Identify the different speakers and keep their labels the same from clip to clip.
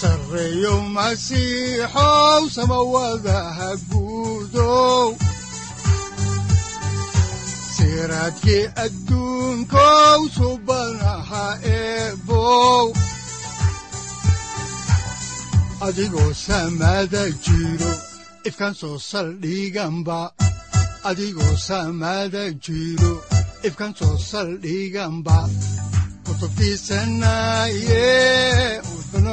Speaker 1: sareyow masiixow samawadaha guudow siraadkii adigoo samada jiro ifkaan soo saldhiganba adigoo soo saldhiganba kutubtiisanaye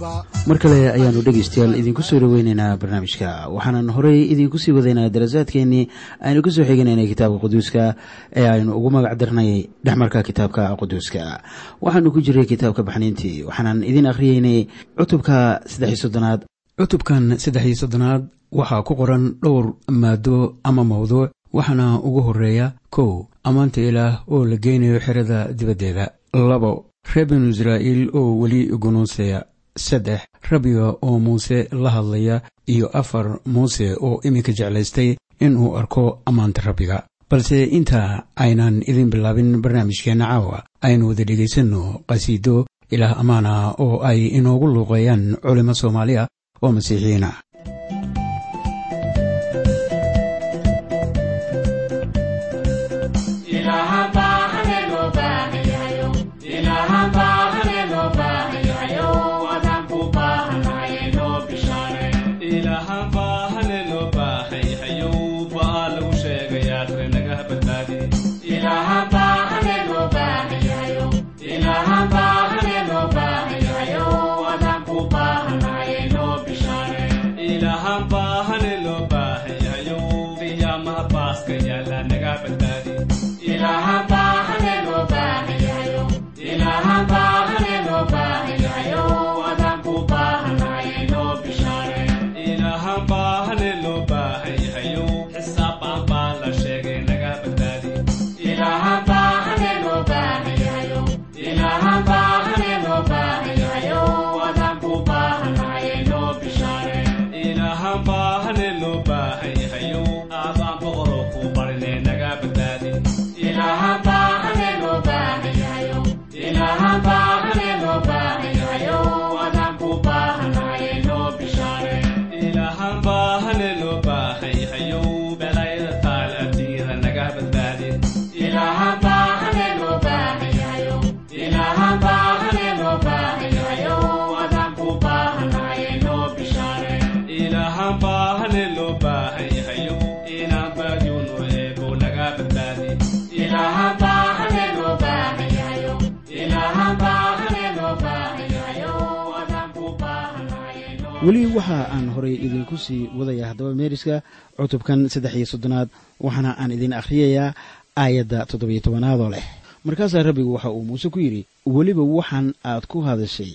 Speaker 2: mar kale ayaanu dhegaystayaal idinku soo dhoweyneynaa barnaamijka. Waxaanan horey idinku sii wadaynaa darasaadkeenii aynu ka soo xiganaynay kitaabka quduuska ee aynu ugu magac darnay dhexmarka kitaabka quduuska. Waxaanu ku jiray kitaabka baxniintii waxaanan idin akhriyeynay cutubka saddexiy soddonaad. Cutubkan saddexiy soddonaad waxaa ku qoran dhowr maado ama mawduuc waxaana ugu horreeya kow ammaanta ilaah oo la geynayo xerada dibaddeeda labo reer binu israa'iil oo weli gunuunsaya saddex rabbiga oo muuse la hadlaya iyo afar muuse oo iminka jeclaystay inuu arko ammaanta rabbiga balse inta aynan idin bilaabin barnaamijkeenna caawa aynu wada dhegaysanno qhasiido ilaah ammaana oo ay inoogu luuqeeyaan culimo soomaaliya oo masiixiyiin ah weli waxa aan horay idinku sii wadaya haddaba meeriska cutubkan saddex iyo soddonaad waxaana aan idin akhriyayaa aayadda toddobiyo tobanaadoo leh. Markaasaa rabbigu waxa uu muuse ku yidhi weliba waxaan aad ku hadashay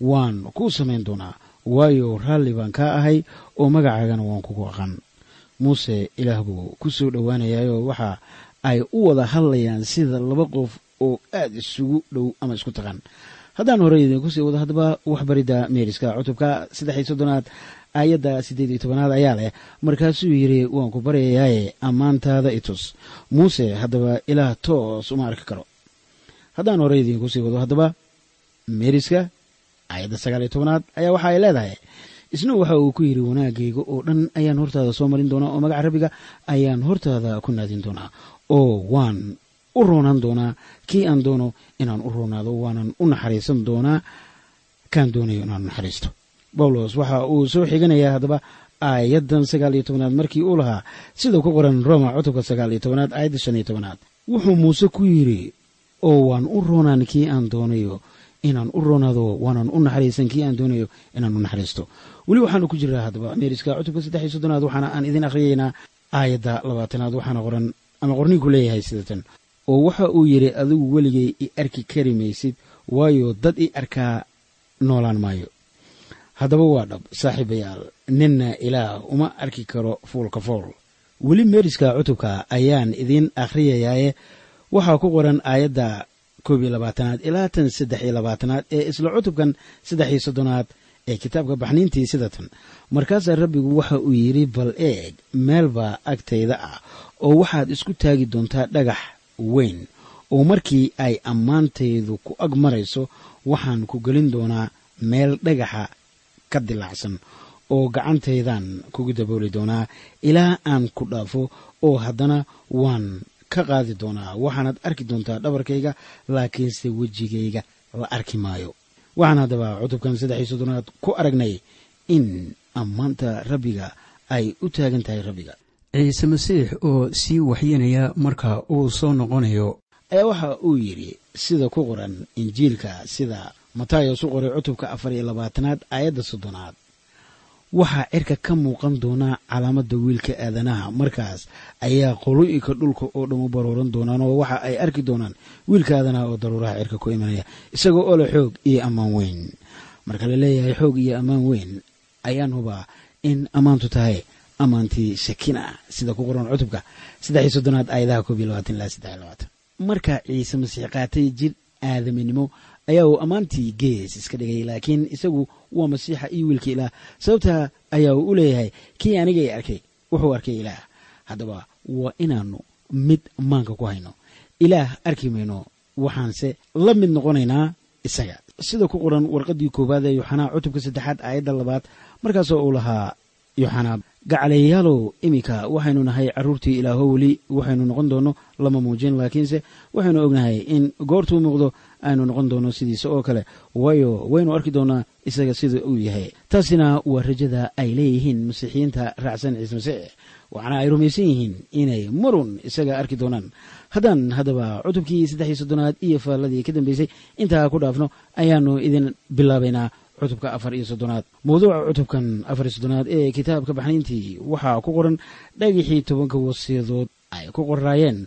Speaker 2: waan kuu samayn doonaa waayo raalli baan kaa ahay oo magacaagana waan kugu aqan muuse ilaah buu ku soo dhowaanayaayoo waxa ay u wada hadlayaan sida laba qof oo aad isugu dhow ama isku taqan haddaan horey idinku sii wado haddaba waxbaridda meeriska cutubka saddexiy soddonaad aayadda siddeed iyo tobanaad ayaa leh. Markaasuu yidhi waan ku baryayaaye ammaantaada itus muuse haddaba ilaah toos uma arki karo. Haddaan horey idinku sii wado haddaba meeriska aayadda sagaal iyo tobanaad ayaa waxa ay leedahay isna waxa uu ku yidhi wanaagayga oo dhan ayaan hortaada soo marin doonaa oo magaca rabbiga ayaan hortaada ku naadin doonaa oo waan u roonaan doonaa kii aan doono inaan u roonaado waanan u naxariisan doonaa kaan doonayo inaan naxariisto. Bawlos waxa uu soo xiganayaa haddaba aayaddan sagaal iyo tobanaad markii uu lahaa sidau ku qoran roma cutubka sagaal iyo tobanaad aayadda shan iyo tobanaad. Wuxuu muuse ku yidhi oo waan u roonaan kii aan doonayo inaan u roonaado waanan u naxariisan kii aan doonayo inaan u naxariisto weli waxaanu ku jiraa haddaba meeriska cutubka saddex iyo soddonaad waxaana aan idin akhriyaynaa aayadda labaatanaad waxaana qoran ama qorniinku leeyahay sidatan. Oo waxa uu yidhi adigu weligay i arki kari maysid waayo dad i arkaa noolaan maayo. Haddaba waa dhab saaxiibayaal ninna ilaah uma arki karo fuulka fool. Weli meeriska cutubka ayaan idiin akhriyayaaye waxaa ku qoran aayadda koob iyo labaatanaad ilaa tan saddex iyo labaatanaad ee isla cutubkan saddex iyo soddonaad ee kitaabka baxniintii sida tan. Markaasaa rabbigu waxa uu yidhi bal eeg meel baa agtayda ah oo waxaad isku taagi doontaa dhagax weyn oo markii ay ammaantaydu ku ag marayso waxaan ku gelin doonaa meel dhagaxa ka dilaacsan oo gacantaydan kugu dabooli doonaa ilaa aan ku dhaafo oo haddana waan ka qaadi doonaa. Waxaanaad arki doontaa dhabarkayga laakiinse wejigayga la arki maayo waxaan haddaba cutubkan saddex iyo soddonaad ku aragnay in ammaanta rabbiga ay u taagan tahay rabbiga.
Speaker 3: Ciise masiix oo sii waxyanaya marka uu soo noqonayo.
Speaker 2: Ayaa waxa uu yidhi sida ku qoran injiilka sida matayos u qoray cutubka afar iyo labaatanaad aayadda soddonaad waxaa cirka ka muuqan doonaa calaamadda wiilka aadanaha. Markaas ayaa qolo'inka dhulka oo dhan u barooran doonaan oo waxa ay arki doonaan wiilka aadanaha oo daruuraha cirka ku imanaya. Isagoo oo leh xoog iyo ammaan weyn. Marka la leeyahay xoog iyo ammaan weyn ayaan hubaa in ammaantu tahay ammaantii sakina sida ku qoran cutubka saddex iyo soddonaad aayadaha koob iyo labaatan ilaa saddex iyo labaatan. Marka ciise masiix qaatay jir aadaminimo ayaa uu ammaantii gees iska dhigay laakiin isagu waa masiixa iyo wiilka ilaah. Sababtaa ayaa uu u leeyahay kii anigay arkay wuxuu arkay ilaah. Haddaba waa inaannu mid maanka ku hayno. Ilaah arki mayno waxaanse la mid noqonaynaa isaga. Sida ku qoran warqaddii koowaad ee yuxanaa cutubka saddexaad aayadda labaad markaasoo uu lahaa yuxanaa gacalayaalow iminka waxaynu nahay carruurtii ilaaho weli waxaynu noqon doonno lama muujin laakiinse waxaynu ognahay in goortuu muuqdo aynu noqon doonno sidiisa oo kale. Waayo waynu arki doonnaa isaga sida uu yahay. Taasina waa rajada ay leeyihiin masiixiyiinta raacsan ciise masiix. Waxaana ay rumaysan yihiin inay marun isaga arki doonaan. Haddaan haddaba cutubkii saddex iyo soddonaad iyo faalladii ka dambeysay intaa ku dhaafno ayaannu idin bilaabaynaa cutubka afar iyo soddonaad. Mawduuca cutubkan afar iyo soddonaad ee kitaabka baxniintii waxaa ku qoran dhagixii tobanka wasiyadood ay ku qoraayeen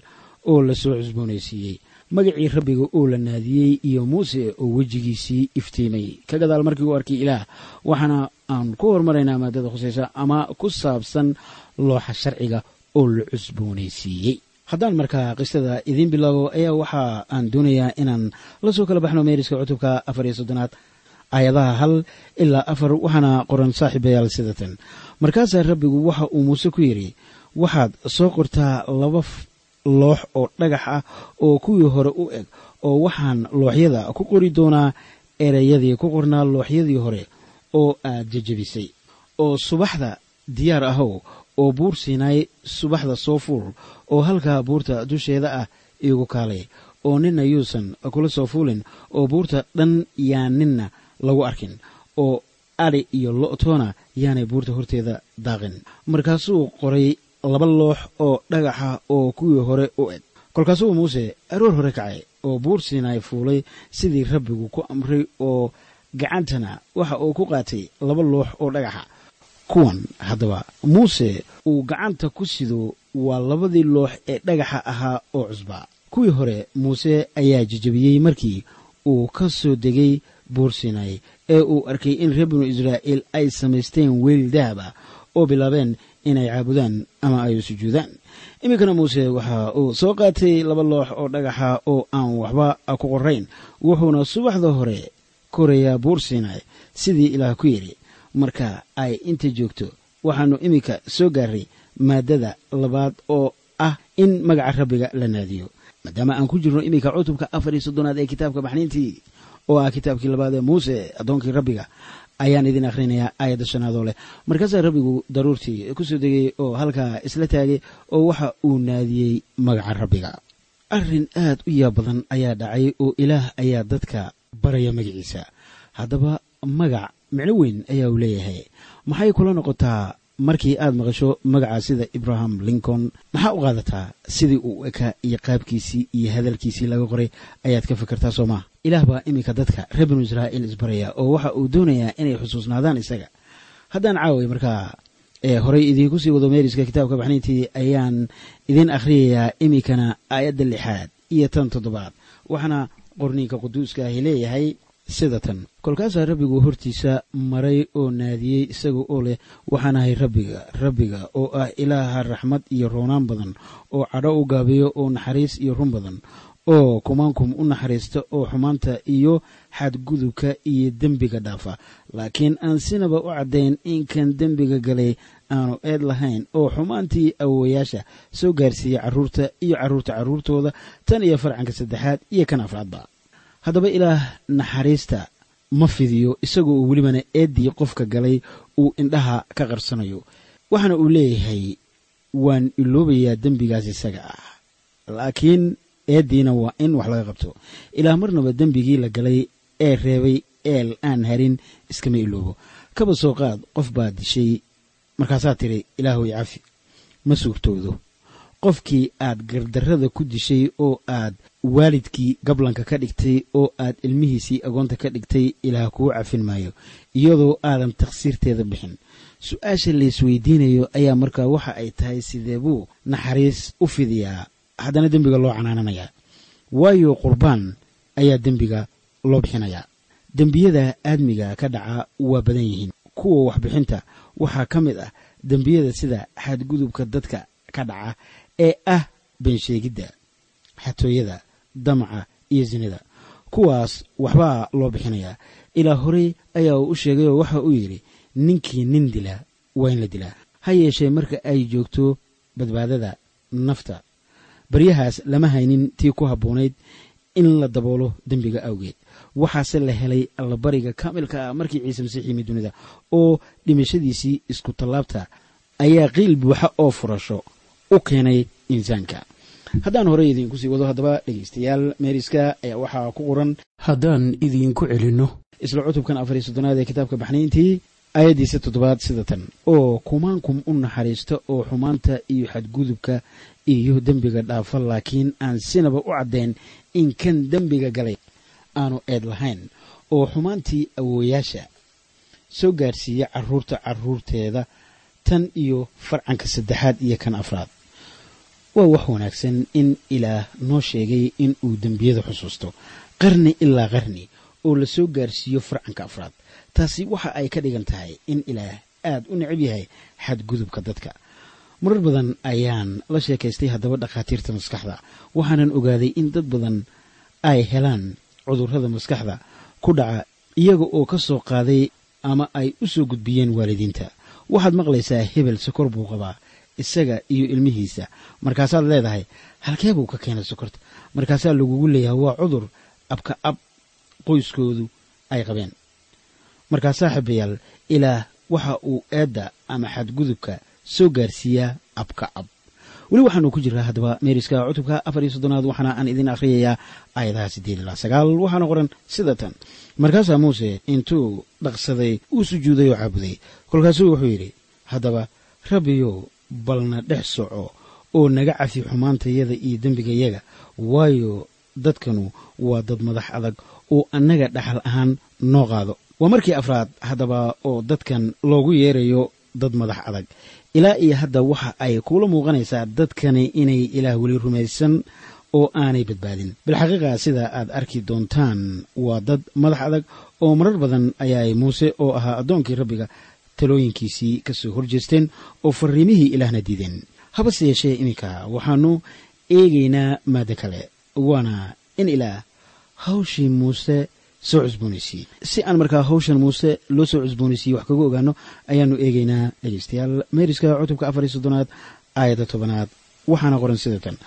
Speaker 2: oo la soo cusboonaysiiyey magacii rabbiga oo la naadiyey iyo muuse oo wejigiisii iftiimay. Ka gadaal markii uu arkay ilaah waxaana aan ku hormaraynaa maadada khusaysa ama ku saabsan looxa sharciga oo la cusboonaysiiyey. Haddaan markaa qisada idiin bilaabo ayaa waxa aan doonayaa inaan la soo kala baxno meeriska cutubka afar iyo soddonaad aayadaha hal ilaa afar waxaana qoran saaxiibayaal sidatan. Markaasaa rabbigu waxa uu muuse ku yidhi waxaad soo qortaa laba loox oo dhagax ah oo kuwii hore u eg oo waxaan looxyada ku qori doonaa ereyadii ku qornaa looxyadii hore oo aad jejebisay oo subaxda diyaar ahow oo buur siinaay subaxda soo fuul oo halkaa buurta dusheeda ah iigu kaalay oo ninna yuusan kula soo fuulin oo buurta dhan yaan ninna lagu arkin oo adhi iyo lo'toona yaanay buurta horteeda daaqin. Markaasuu qoray laba loox oo dhagaxa oo kuwii hore u eg. kolkaasuu muuse aroor hore kacay oo buur siinaay fuulay sidii rabbigu ku amray oo gacantana waxa uu ku qaatay laba loox oo dhagaxa. Kuwan haddaba muuse uu gacanta ku sido waa labadii loox ee dhagaxa ahaa oo cusbaa kuwii hore muuse ayaa jejebiyey markii uu ka soo degay buur siinaay ee uu arkay in reer binu israa'iil ay samaysteen weel dahaba oo bilaabeen inay caabudaan ama ay sujuudaan. Iminkana muuse waxa uu soo qaatay laba loox oo dhagaxa oo aan waxba ku qorayn. Wuxuuna subaxda hore korayaa buur siinaay sidii ilaah ku yidhi marka ay inta joogto waxaannu iminka soo gaaray maaddada labaad oo ah in magaca rabbiga la naadiyo. Maadaama aan ku jirno iminka cutubka afar iyo soddonaad ee kitaabka baxniintii oo ah kitaabkii labaad ee muuse addoonkii rabbiga ayaan idin akhrinayaa aayadda shanaadoo leh. Markaasaa rabbigu daruurtii ku soo degay oo halkaa isla taagay oo waxa uu naadiyey magaca rabbiga. Arrin aad u yaab badan ayaa dhacay oo ilaah ayaa dadka baraya magaciisa haddaba magac micno weyn ayaa uu leeyahay. Maxay kula noqotaa markii aad maqasho magaca sida abraham lincoln maxaa u qaadataa sidii uu ekaa iyo qaabkiisii iyo hadalkiisii laga qoray? Ayaad ka fikirtaa soo maa ilaah baa iminka dadka reer binu israa'iil isbaraya oo waxa uu doonayaa inay xusuusnaadaan isaga. Haddaan caaway markaa ee horey idiinku sii wado meeriska kitaabka baxnayntii ayaan idiin akhriyayaa iminkana aayadda lixaad iyo tan toddobaad waxaana qorniinka quduuska ahi leeyahay sida tan kolkaasaa rabbigu hortiisa maray oo naadiyey isaga oo leh waxaanahay rabbiga rabbiga oo ah ilaaha raxmad iyo roonaan badan oo cadho u gaabiyo oo naxariis iyo run badan oo kumaankum u naxariista oo xumaanta iyo xadgudubka iyo dembiga dhaafa. Laakiin aan sinaba u caddayn inkan dembiga galay aanu eed lahayn oo xumaantii awowayaasha soo gaarsiiyey carruurta iyo carruurta carruurtooda tan iyo farcanka saddexaad iyo kan afraadba haddaba ilaah naxariista ma fidiyo isagoo uu welibana eeddii qofka galay uu indhaha ka qarsanayo. Waxaana uu leeyahay waan iloobayaa dembigaas isaga ah. Laakiin eeddiina waa in wax laga qabto. Ilaah marnaba dembigii la galay ee reebay eel aan harin iskama iloobo kaba soo qaad qof baa dishay markaasaa tidhi ilaahoy cafi ma suurtoodo. Qofkii aad gardarrada ku dishay oo aad waalidkii gablanka ka dhigtay oo aad ilmihiisii agoonta ka dhigtay ilaah kuu cafin maayo iyadoo aadan takhsiirteeda bixin. Su'aasha laysweydiinayo ayaa markaa waxa ay tahay sidee buu naxariis u fidiyaa? Haddana dembiga loo canaananayaa waayo qurbaan ayaa dembiga loo bixinayaa dembiyada aadmiga ka dhaca waa badan yihiin. Kuwa waxbixinta waxaa ka mid ah dembiyada sida xadgudubka dadka ka dhaca ee ah beensheegidda xatooyada damaca iyo sinida kuwaas waxbaa loo bixinayaa. Ilaa horey ayaa uu u sheegay oo waxa uu yidhi ninkii nin dila waa in la dilaa ha yeeshee marka ay joogto badbaadada nafta. Baryahaas lama haynin tii ku habboonayd in la daboolo dembiga awgeed. Waxaase la helay allabariga kaamilka ah markii ciise masiix yimid dunida oo dhimashadiisii isku tallaabta ayaa qiil buuxa oo furasho u keenay insaanka haddaan horey idiinku sii wado haddaba dhegaystayaal meeriska ayaa waxaa ku qoran.
Speaker 3: Haddaan idiinku celinno.
Speaker 2: Isla cutubkan afariy soddonaad ee kitaabka baxnayntii aayaddiisa toddobaad sida tan. Oo kumaankum u naxariista oo xumaanta iyo xadgudubka iyo dembiga dhaafa laakiin aan sinaba u caddayn in kan dembiga galay aanu eed lahayn. Oo xumaantii awooyaasha soo gaarsiiya carruurta carruurteeda tan iyo farcanka saddexaad iyo kan afraad waa wax wanaagsan in ilaah noo sheegay in uu dembiyada xusuusto. Qarni ilaa qarni oo la soo gaarsiiyo farcanka afraad. Taasi waxa ay ka dhigan tahay in ilaah aad u necab yahay xadgudubka dadka. Marar badan ayaan la sheekaystay haddaba dhakhaatiirta maskaxda waxaanan ogaaday in dad badan ay helaan cudurrada maskaxda ku dhaca iyaga oo ka soo qaaday ama ay u soo gudbiyeen waalidiinta. Waxaad maqlaysaa hebel sokor buu qabaa isaga iyo ilmihiisa. Markaasaad leedahay halkee buu ka keenay sokorta markaasaa lagugu leeyahay waa cudur abka ab qoyskoodu ay qabeen. Markaa saaxiibayaal ilaah waxa uu eedda ama xadgudubka soo gaarsiiyaa abka ab. Weli waxaanu ku jiraa haddaba meeriska cutubka afar iyo soddonaad waxaana aan idin akhriyayaa aayadaha siddeed ilaa sagaal. Waxaana qoran sida tan. Markaasaa muuse intuu dhaqsaday uu sujuuday oo caabuday. Kolkaasuu wuxuu yidhi haddaba rabbiyow balna dhex soco oo naga cafi xumaantayada iyo dembigayaga waayo dadkanu waa dad madax adag oo annaga dhaxal ahaan noo qaado. Waa markii afraad haddaba oo dadkan loogu yeerayo dad madax adag. Ilaa iyo hadda waxa ay kuula muuqanaysaa dadkani inay ilaah weli rumaysan oo aanay badbaadin. Bilxaqiiqa sida aad arki doontaan waa dad madax adag oo marar badan ayaay muuse oo ahaa addoonkii rabbiga talooyinkiisii ka soo horjeesteen oo fariimihii ilaahna diideen. Habase yeeshee iminka waxaanu eegaynaa maaddo kale waana in ilaah hawshii muuse soo cusboonaysiiyey. Si aan markaa hawshan muuse loo soo cusboonaysiiyey wax kaga ogaano ayaanu eegaynaa dhegeystayaal meeriska cutubka afar iyo soddonaad aayadda tobanaad. Waxaana qoran sida tan.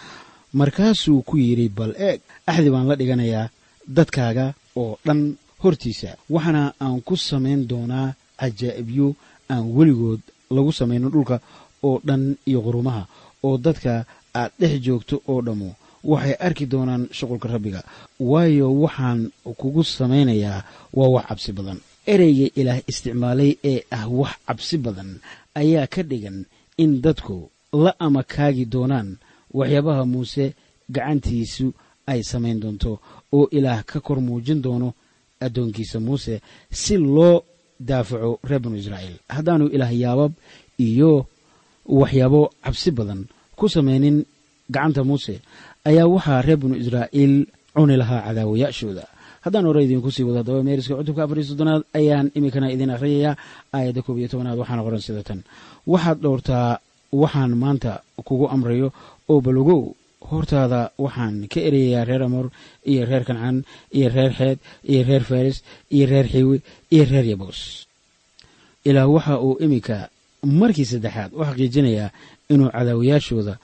Speaker 2: Markaasuu ku yidhi bal eeg axdi baan la dhiganayaa dadkaaga oo dhan hortiisa. Waxaana aan ku samayn doonaa cajaa'ibyo aan weligood lagu samayno dhulka oo dhan iyo qurumaha oo dadka aad dhex joogto oo dhammu. Waxay arki doonaan shuqulka rabbiga. Waayo waxaan kugu samaynayaa waa wax cabsi badan. Ereyga ilaah isticmaalay ee ah wax cabsi badan ayaa ka dhigan in dadku la ama kaagi doonaan waxyaabaha muuse gacantiisu ay samayn doonto oo ilaah ka kor muujin doono addoonkiisa muuse si loo daafaco reer banu israa'iil. Haddaanu ilaah yaabab iyo waxyaabo cabsi badan ku samaynin gacanta muuse ayaa waxaa reer banu israa'iil cuni lahaa cadaawayaashooda haddaan hore idinku sii wado haddaba meeriska cutubka afar iyo soddonaad ayaan iminkana idin akhriyayaa aayadda koob iyo tobanaad waxaana qoran sida tan. Waxaad dhowrtaa waxaan maanta kugu amrayo oo balogow hortaada waxaan ka ereyayaa reer amor iyo reer kancaan iyo reer xeed iyo reer faris iyo reer xiwi iyo reer yabos ilaah waxa uu iminka markii saddexaad u xaqiijinayaa inuu cadaawayaashooda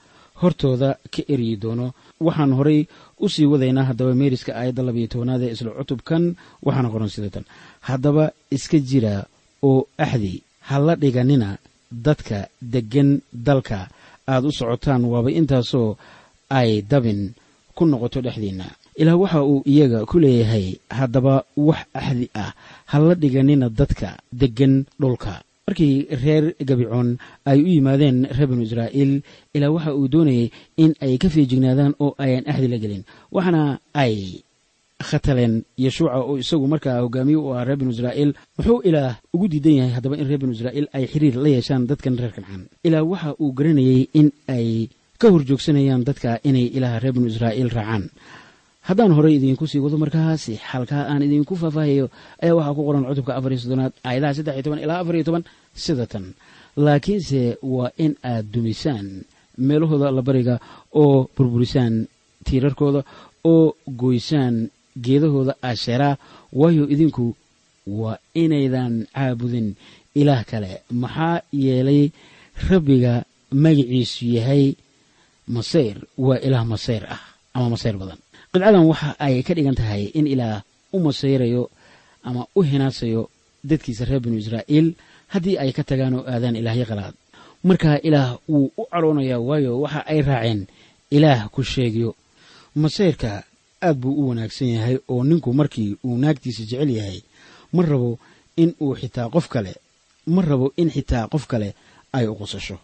Speaker 2: hortooda ka eryi doono waxaan horay u sii wadaynaa haddaba meeriska aayadda labayo tobanaad ee isla cutubkan waxaana qoran sida tan. Haddaba iska jira oo axdi ha la dhiganina dadka deggan dalka. Aad u socotaan waaba intaasoo ay dabin ku noqoto dhexdiinna ilaah waxa uu iyaga ku leeyahay haddaba wax axdi ah ha la dhiganina dadka deggan dhulka. Markii reer gabicoon ay u yimaadeen reer banu israa'iil ilaa waxa uu doonayay in ay ka feejignaadaan oo ayaan axdi la gelin. Waxaana ay khataleen yeshuuca oo isagu markaa hogaamiye u ahaa reer banu israa'iil muxuu ilaah ugu diidan yahay haddaba in reer banu israa'iil ay xiriir la yeeshaan dadkan reer kancaan ilaah waxa uu garanayay in ay ka horjoogsanayaan dadka inay ilaaha reer banu israa'iil raacaan. Haddaan horey idinku sii wado markaasi xalkaa aan idinku faahfaahayo ayaa waxaa ku qoran cutubka afar iyo soddonaad aayadaha saddex iyo toban ilaa afar iyo toban sida tan. Laakiinse waa in aad dumisaan meelahooda labariga oo burburisaan tiirarkooda oo goysaan geedahooda asheeraa waayo idinku waa inaydan caabudin ilaah kale. Maxaa yeelay rabbiga magaciisu yahay masayr waa ilaah masayr ah ama masayr badan. Qidcadan waxa ay ka dhigan tahay in ilaah u masayrayo ama u hinaasayo dadkiisa reer banu israa'iil haddii ay ka tagaan oo aadaan ilaahyo qalaad. Markaa ilaah wuu u cadhoonayaa waayo waxa ay raaceen ilaah ku sheegyo. Masayrka aad buu u wanaagsan yahay oo ninku markii uu naagtiisa jecel yahay ma rabo in uu xitaa qof kale ma rabo in xitaa qof kale ay u qusasho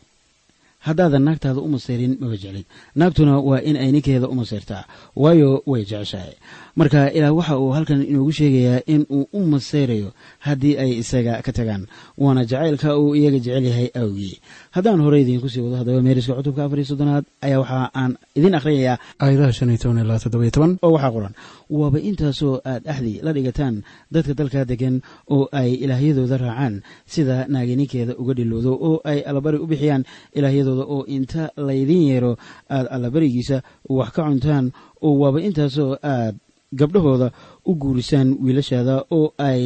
Speaker 2: haddaadan naagtaada u masayrin maba jeclid naagtuna waa in ay ninkeeda u masayrtaa waayo way jeceshahay. Marka ilaah waxa uu halkan inoogu sheegayaa in uu u masayrayo haddii ay isaga ka tagaan. Waana jacaylka uu iyaga jecel yahay awgii. Haddaan hore idiinku sii wado haddaba meeriska cutubka afar iyo soddonaad ayaa waxa aan idin akhriyayaa.
Speaker 3: Aayadaha shan iyo toban ilaa toddoba iyo toban.
Speaker 2: Oo waxaa qoran waaba intaasoo aad axdi la dhigataan dadka dalkaa degan oo ay ilaahyadooda raacaan sida naagininkeeda uga dhilowdo oo ay allabari u bixiyaan ilaahyadooda oo inta laydin yeero aad allabarigiisa wax ka cuntaan oo waaba intaasoo aad gabdhahooda u guurisaan wiilashaada oo ay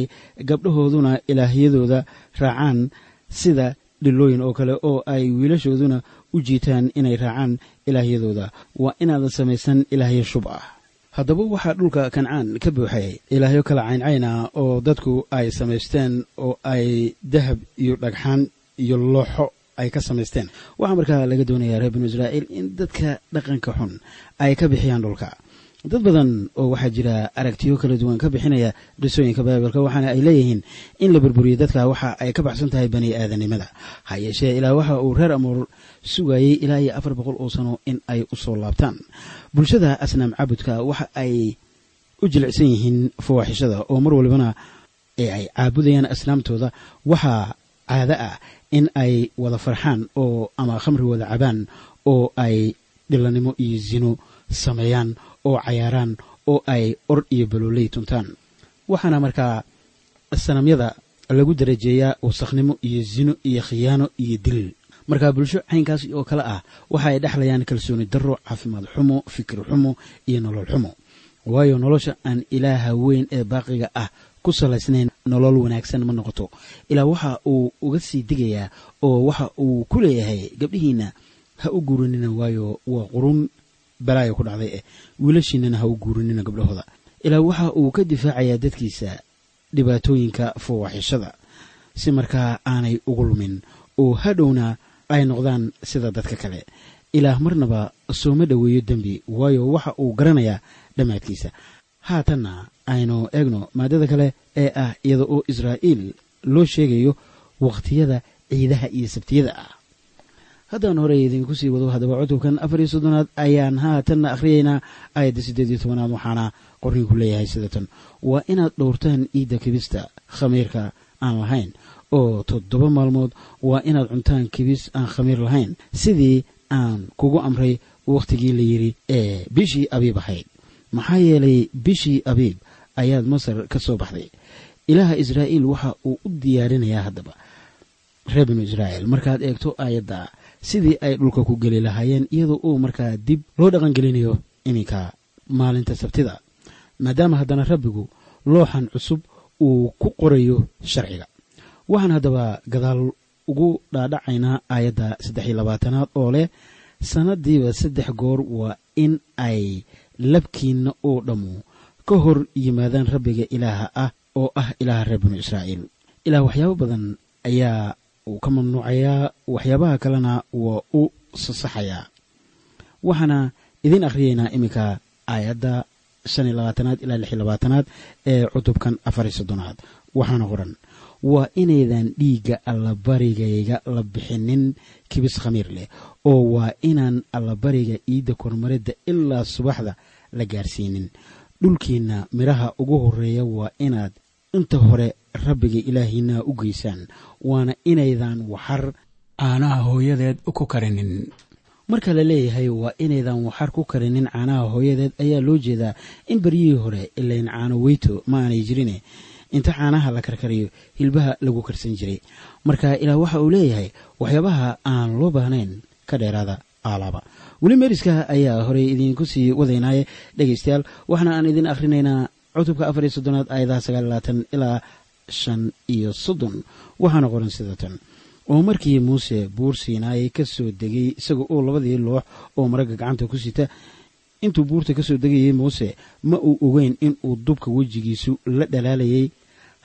Speaker 2: gabdhahooduna ilaahyadooda raacaan sida dhilooyin oo kale oo ay wiilashooduna u jiitaan inay raacaan ilaahyadooda waa inaadan samaysan ilaahyo shub ah haddaba waxaa dhulka kancaan ka buuxay ilaahyo kala cayncayn ah oo dadku ay samaysteen oo ay dahab iyo dhagxaan iyo looxo ay ka samaysteen. Waxaa markaa laga doonayaa reer banu israa'iil in dadka dhaqanka xun ay ka bixiyaan dhulka dad badan oo waxaa jira aragtiyo kala duwan ka bixinaya dhisooyinka baibalka waxaana ay leeyihiin in la burburiyo dadka waxa ay ka baxsan tahay bani aadanimada ha yeeshee ilaa waxa uu reer amuur sugayey ilaa iyo afar boqol oo sano in ay u soo laabtaan. Bulshada asnaam caabudka waxa ay u jilicsan yihiin fawaaxishada oo mar walibana ee ay caabudayaan asnaamtooda waxaa caado ah in ay wada farxaan oo ama khamri wada cabaan oo ay dhilanimo iyo zino sameeyaan oo cayaaraan oo ay or iyo balooley tuntaan. Waxaana markaa sanamyada lagu darajeeyaa wasakhnimo iyo zino iyo khiyaano iyo dil markaa bulsho caynkaas oo kale ah waxa ay dhexlayaan kalsooni darro caafimaad xumo fikir xumo iyo nolol xumo. Waayo nolosha aan ilaaha weyn ee baaqiga ah ku salaysnayn nolol wanaagsan ma noqoto. Ilaa waxa uu uga sii digayaa oo waxa uu ku leeyahay gabdhihiinna ha u guuranina waayo waa qurun balaaya ku dhacday eh wiilashiinana ha u guuranina gabdhahooda. Ilaa waxa uu ka difaacayaa dadkiisa dhibaatooyinka fawaaxishada si markaa aanay ugu lumin. Oo hadhowna ay noqdaan sida dadka kale. Ilaah marnaba sooma dhoweeyo dembi waayo waxa uu garanayaa dhammaadkiisa. Haatanna aynu eegno maadada kale ee ah iyada oo israa'iil loo sheegayo wakhtiyada ciidaha iyo sabtiyada ah haddaan horey idinku sii wado haddaba cutubkan afar iyo soddonaad ayaan haatanna akhriyaynaa aayadda siddeed iyo tobanaad waxaana qorniinku leeyahay sida tan. Waa inaad dhowrtaan iidda kibista khamiirka aan lahayn oo toddoba maalmood waa inaad cuntaan kibis aan khamiir lahayn. Sidii aan kugu amray wakhtigii la yidhi ee bishii abiib ahayd. Maxaa yeelay bishii abiib ayaad masar ka soo baxday. Ilaaha israa'iil waxa uu u diyaarinayaa haddaba. Reer binu israa'iil markaad eegto aayadda sidii ay dhulka ku geli lahaayeen iyadoo uu markaa dib loo dhaqangelinayo iminka maalinta sabtida maadaama haddana rabbigu looxan cusub uu ku qorayo sharciga. Waxaan haddaba gadaal ugu dhaadhacaynaa aayadda saddex iyo labaatanaad oo leh sannadiiba saddex goor waa in ay labkiinna oo dhammu. Ka hor yimaadaan rabbiga ilaaha ah oo ah ilaaha reer binu israa'iil. Ilaah waxyaabo badan ayaa uu ka mamnuucayaa waxyaabaha kalena waa u sasaxayaa. Waxaana idiin akhriyaynaa iminka aayadda shan iyo labaatanaad ilaa lix iyo labaatanaad ee cutubkan afar iyo soddonaad. Waxaana qoran waa inaydan dhiigga allabarigayga la bixinin kibis khamiir leh oo waa inaan allabariga iidda kormaridda ilaa subaxda la gaarsiinin. Dhulkiinna midhaha ugu horreeya waa inaad inta hore rabbiga ilaahiinna u geysaan waana inaydan waxar
Speaker 3: caanaha hooyadeed ku karinin.
Speaker 2: Marka la leeyahay waa inaydan waxar ku karinin caanaha hooyadeed ayaa loo jeedaa in beryihii hore ilayn caano weyto ma aanay jirine inta caanaha la karkariyo hilbaha lagu karsan jiray. Marka ilaah waxa uu leeyahay waxyaabaha aan loo baahnayn ka dheeraada aalaaba weli meeriska ayaa horey idiinku sii wadaynaaye dhegaystayaal waxaana aan idin akhrinaynaa cutubka afar iyo soddonaad aayadaha sagaal labaatan ilaa shan iyo soddon. Waxaana qoran sida oo markii muuse buur siinaayey ka soo degay isaga oo labadii loox oo maragga gacanta ku sita intuu buurta ka soo degayey muuse ma uu ogeyn in uu dubka wejigiisu la dhalaalayay?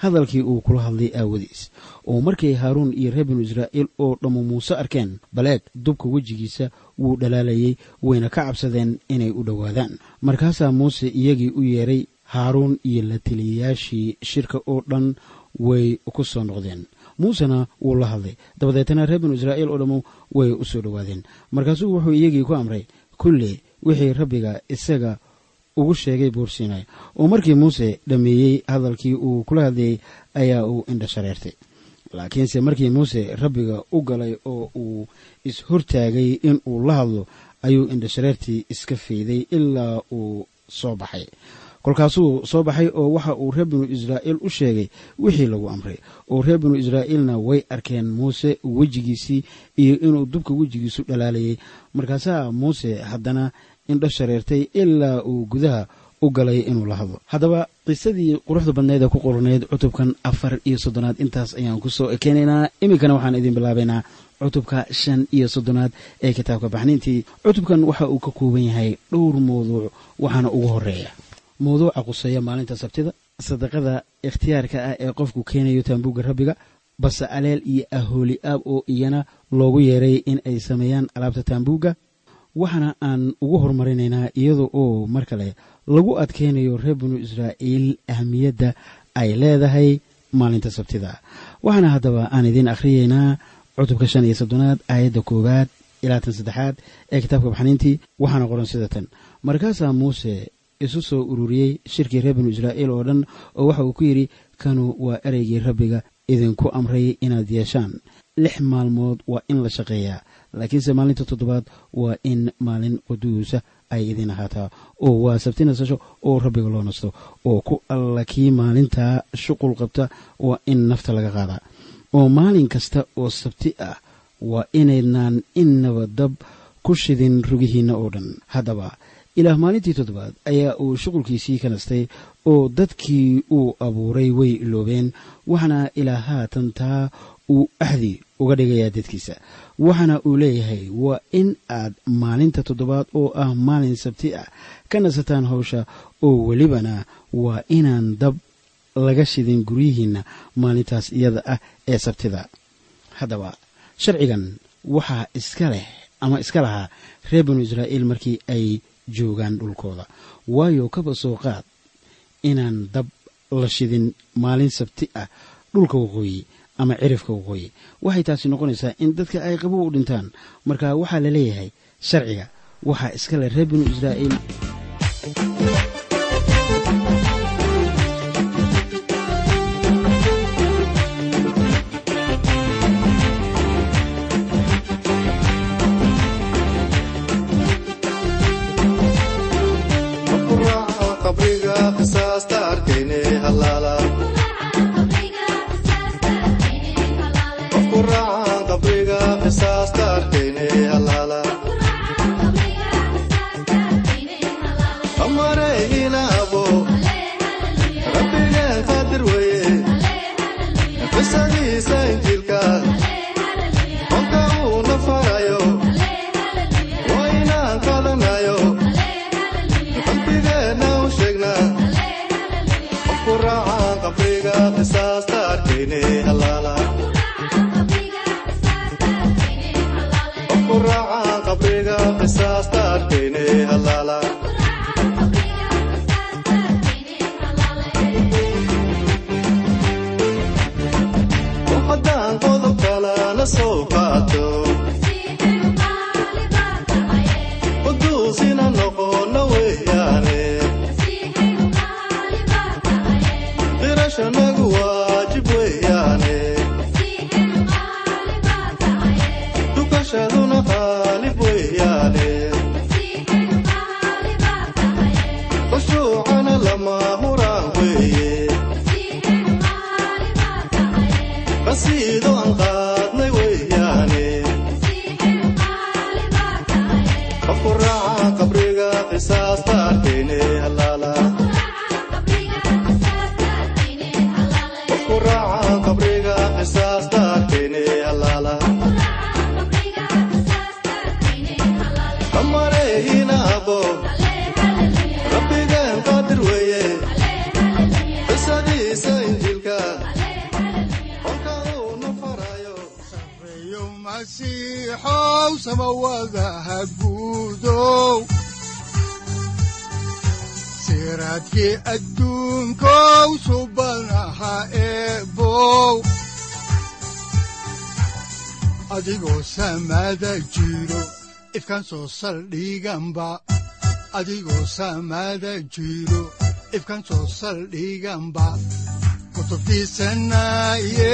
Speaker 2: Hadalkii uu kula hadlay aawadiis. Oo markay haaruun iyo reer binu israa'iil oo dhammu muuse arkeen baleeg dubka wejigiisa wuu dhalaalayay wayna ka cabsadeen inay u dhowaadaan. Markaasaa muuse iyagii u yeeray haaruun iyo la teliyayaashii shirka oo dhan way ku soo noqdeen. Muusena wuu la hadlay. Dabadeetana reer binu israa'iil oo dhammu way u soo dhowaadeen. Markaasuu wuxuu iyagii ku amray kulle wixii rabbiga isaga ugu sheegay buursiinay oo markii muuse dhammeeyey hadalkii uu kula hadlayey ayaa uu indha shareertay. Laakiinse markii muuse rabbiga u galay oo uu is-hortaagay in uu la hadlo ayuu indhashareertii iska fayday ilaa uu soo baxay kolkaasuu soo baxay oo waxa uu reer binu israa'iil u sheegay wixii lagu amray. Oo reer binu israa'iilna way arkeen muuse wejigiisii iyo inuu dubka wejigiisu dhalaalayay. Markaasaa muuse haddana indho shareertay ilaa uu gudaha u galay inuu la hadlo. Haddaba qisadii quruxda badneed ee ku qornayd cutubkan afar iyo soddonaad. Intaas ayaan ku soo ekeynaynaa iminkana waxaan idin bilaabaynaa cutubka shan iyo soddonaad ee kitaabka baxniintii. Cutubkan waxa uu ka kooban yahay dhowr mawduuc waxaana ugu horreeya mawduuca quseeya maalinta sabtida sadaqada ikhtiyaarka ah ee qofku keenayo taambuugga rabbiga base aleel iyo ahooli aab oo iyana loogu yeeray in ay sameeyaan alaabta taambuugga. Waxaana aan ugu horumarinaynaa iyada oo mar kale lagu adkaynayo reer binu israa'iil ahmiyadda ay leedahay maalinta sabtida. Waxaana haddaba aan idiin akhriyeynaa cutubka shan iyo soddonaad aayadda koowaad ilaa tan saddexaad ee kitaabka baxniintii waxaana qoran sida tan. Markaasaa muuse isu soo ururiyey shirkii reer binu israa'iil oo dhan oo waxa uu ku yidhi kanu waa ereygii rabbiga idinku amray inaad yeeshaan. Lix maalmood waa in la shaqeeyaa laakiinse maalinta toddobaad waa in maalin quduusa ay idin ahaataa. Oo waa sabti nasasho oo rabbiga loo nasto. Oo ku alla kii maalintaa shuqul qabta waa in nafta laga qaadaa. Oo maalin kasta oo sabti ah waa inaynaan innaba dab ku shidin rugihiinna oo dhan. Haddaba ilaah maalintii toddobaad ayaa uu shuqulkiisii ka nastay oo dadkii uu abuuray way iloobeen waxaana ilaa haatan taa uu axdi uga dhigayaa dadkiisa. Waxaana uu leeyahay waa in aad maalinta toddobaad oo ah maalin sabti ah ka nasataan hawsha oo welibana waa inaan dab laga shidin guryihiinna maalintaas iyada ah ee sabtida. Haddaba sharcigan waxaa iska leh ama iska lahaa reer binu israa'iil markii ay joogaan dhulkooda. Waayo kaba soo qaad inaan dab la shidin maalin sabti ah dhulka waqooyi ama cirifka waqooyi waxay taasi noqonaysaa in dadka ay qabow u dhintaan. Marka waxaa la leeyahay sharciga waxaa iskale reer binu israa'iil
Speaker 4: qisaasta
Speaker 1: masiixow samawadaha guudow siraadkii adduunkow subanaha eebow adigoo samada jiro ifkan soo saldhiganba adigoo samada jiro ifkan soo saldhiganba kutubtiisanaye